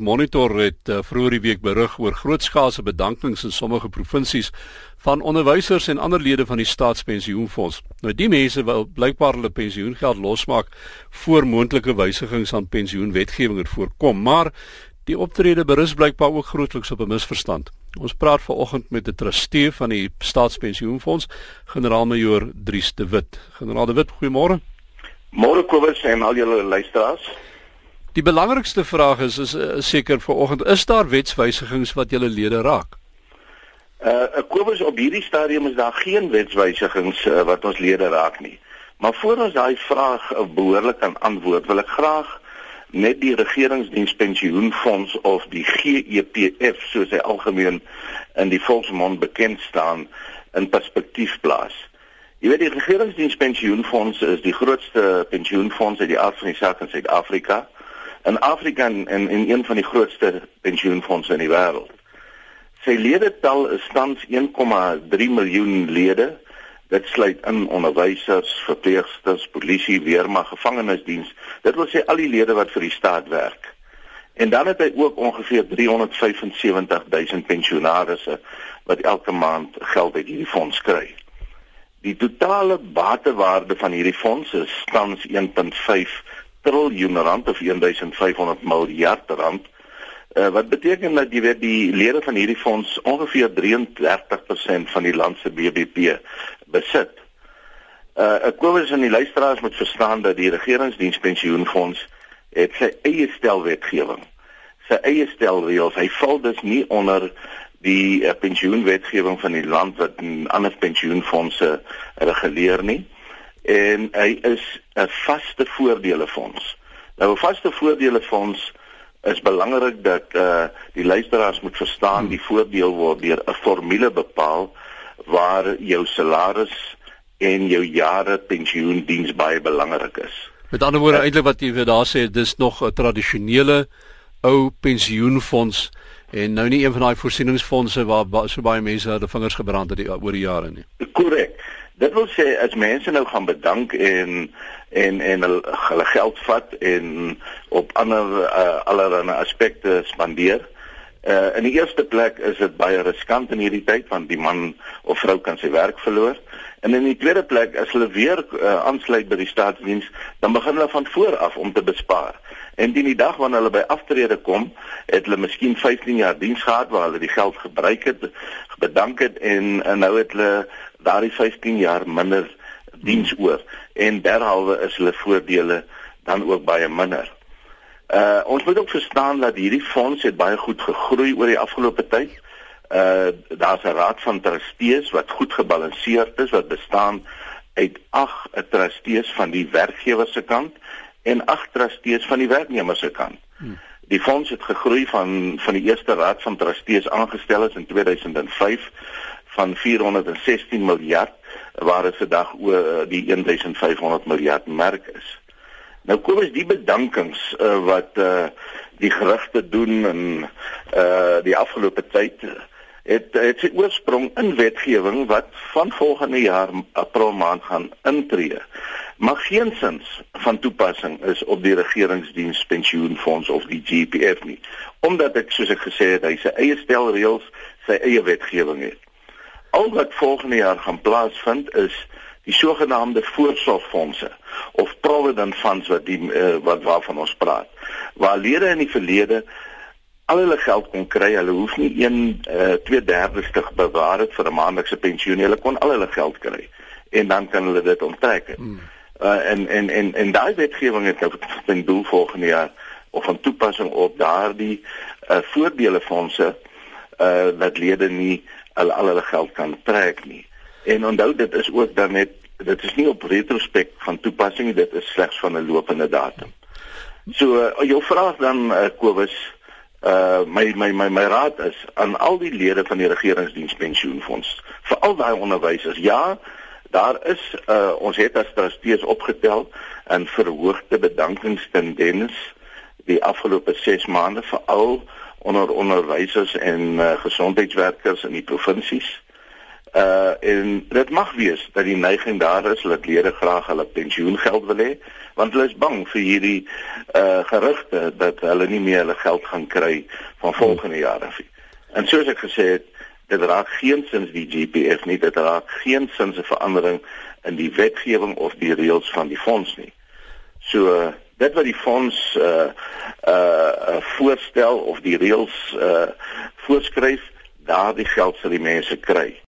Monitor het uh, vroeër die week berig oor grootskaalse bedankings in sommige provinsies van onderwysers en ander lede van die staatspensioenfonds. Nou die mense wil blykbaar hulle pensioengeld losmaak voor moontlike wysigings aan pensioenwetgewing voorkom, maar die optrede berus blykbaar ook grootliks op 'n misverstand. Ons praat vanoggend met 'n trustee van die staatspensioenfonds, generaal-majoor Dries de Wit. Generaal de Wit, goeiemôre. Môre Kobus en al julle luisteraars. Die belangrikste vraag is is, is seker vanoggend is daar wetswysigings wat julle lede raak? Uh Kobus op hierdie stadium is daar geen wetswysigings uh, wat ons lede raak nie. Maar voor ons daai vraag uh, behoorlik kan antwoord, wil ek graag net die regeringsdienspensioenfonds of die GEPF soos hy algemeen in die volksmond bekend staan in perspektief plaas. Jy weet die regeringsdienspensioenfonds is die grootste pensioenfonds uit die aard van die saak in Suid-Afrika in Afrika en in, een van die grootste pensioenfondse in die wêreld. Sy ledetal is tans 1,3 miljoen lede. Dit sluit in onderwysers, verpleegsters, polisie, weermag, gevangenisdiens. Dit wil sê al die lede wat vir die staat werk. En dan het hy ook ongeveer 375 000 pensionaarsse wat elke maand geld uit hierdie fonds kry. Die totale batewaarde van hierdie fonds is tans 1.5 triljoen rand of 1500 miljard rand. Uh, wat beteken dat jy weet die lede van hierdie fonds ongeveer 33% van die land se BBP besit. Uh ek glo as in die luisteraars moet verstaan dat die regeringsdienspensioenfonds het sy eie stelwetgewing. Sy eie stelreëls. Hy val dus nie onder die uh, pensioenwetgewing van die land wat ander pensioenfondse reguleer nie. Uh en hy is 'n vaste voordelefonds. Nou 'n vaste voordelefonds is belangrik dat uh, die luisteraars moet verstaan die voordeel word deur 'n formule bepaal waar jou salaris en jou jare pensioendiens baie belangrik is. Met ander woorde uh, eintlik wat jy daar sê dis nog 'n tradisionele ou pensioenfonds en nou nie een van daai voorsieningsfondse waar so baie mense hulle vingers gebrand het oor die jare nie. Korrek. Dit wil sê as mense nou gaan bedank en en en hulle geld vat en op ander uh, allerlei aspekte spandeer. Uh in die eerste plek is dit baie riskant in hierdie tyd want die man of vrou kan sy werk verloor. En in die tweede plek as hulle weer uh, aansluit by die staatsdiens, dan begin hulle van voor af om te bespaar. En die dag wanneer hulle by aftrede kom, het hulle miskien 15 jaar diens gehad waar hulle die geld gebruik het, bedank het en, en nou het hulle daardie 15 jaar minder diens oor en derhalwe is hulle voordele dan ook baie minder. Uh ons moet ook verstaan dat hierdie fonds het baie goed gegroei oor die afgelope tyd. Uh daar's 'n raad van trustees wat goed gebalanseerd is wat bestaan uit 8 trustees van die werkgewer se kant en 8 trustees van die werknemer se kant. Hmm. Die fonds het gegroei van van die eerste raad van trustees aangestel is in 2005 van 416 miljard waar dit vandag oor eh, die 1500 miljard merk is. Nou kom ons die bedankings uh, wat uh, die gerugte doen in uh, die afgelope tyd het het sy oorsprong in wetgewing wat van volgende jaar April maand gaan intree. Maar geensins van toepassing is op die regeringsdienspensioenfonds of die GPF nie, omdat ek soos ek gesê het, hy sy eie stelreëls, sy eie wetgewing het. Al wat volgende jaar gaan plaasvind is die sogenaamde voorsorgfondse of provident funds wat die uh, wat waarvan ons praat. Waar lede in die verlede al hulle geld kon kry, hulle hoef nie 1 uh, 2/3 te bewaar het vir 'n maandelikse pensioen. Hulle kon al hulle geld kry en dan kan hulle dit onttrek. Hmm. Uh, en en en en daai wetgewing het nou ten doel volgende jaar of van toepassing op daardie uh, voordelefondse uh dat lede nie hulle al hulle geld kan trek nie. En onthou dit is ook dan net dit is nie op retrospek van toepassing dit is slegs van 'n lopende datum. So uh, jou vraag dan uh, Kobus uh my my my my raad is aan al die lede van die regeringsdienspensioenfonds vir al daai onderwysers ja daar is uh ons het as trustees opgetel en verhoogde bedankings ten dennis die afgelope 6 maande vir al onder onderwysers en uh, gesondheidswerkers in die provinsies. Uh en dit mag wees dat die neiging daar is dat lede graag hulle pensioengeld wil hê want hulle is bang vir hierdie uh gerugte dat hulle nie meer hulle geld gaan kry van volgende jaar af nie. En soos ek gesê het, dit raak geensins die GPF nie, dit raak geensins 'n verandering in die wetgewing of die reëls van die fonds nie. So dit wat die fonds uh uh voorstel of die reëls uh voorskryf, daardie geld sal die mense kry.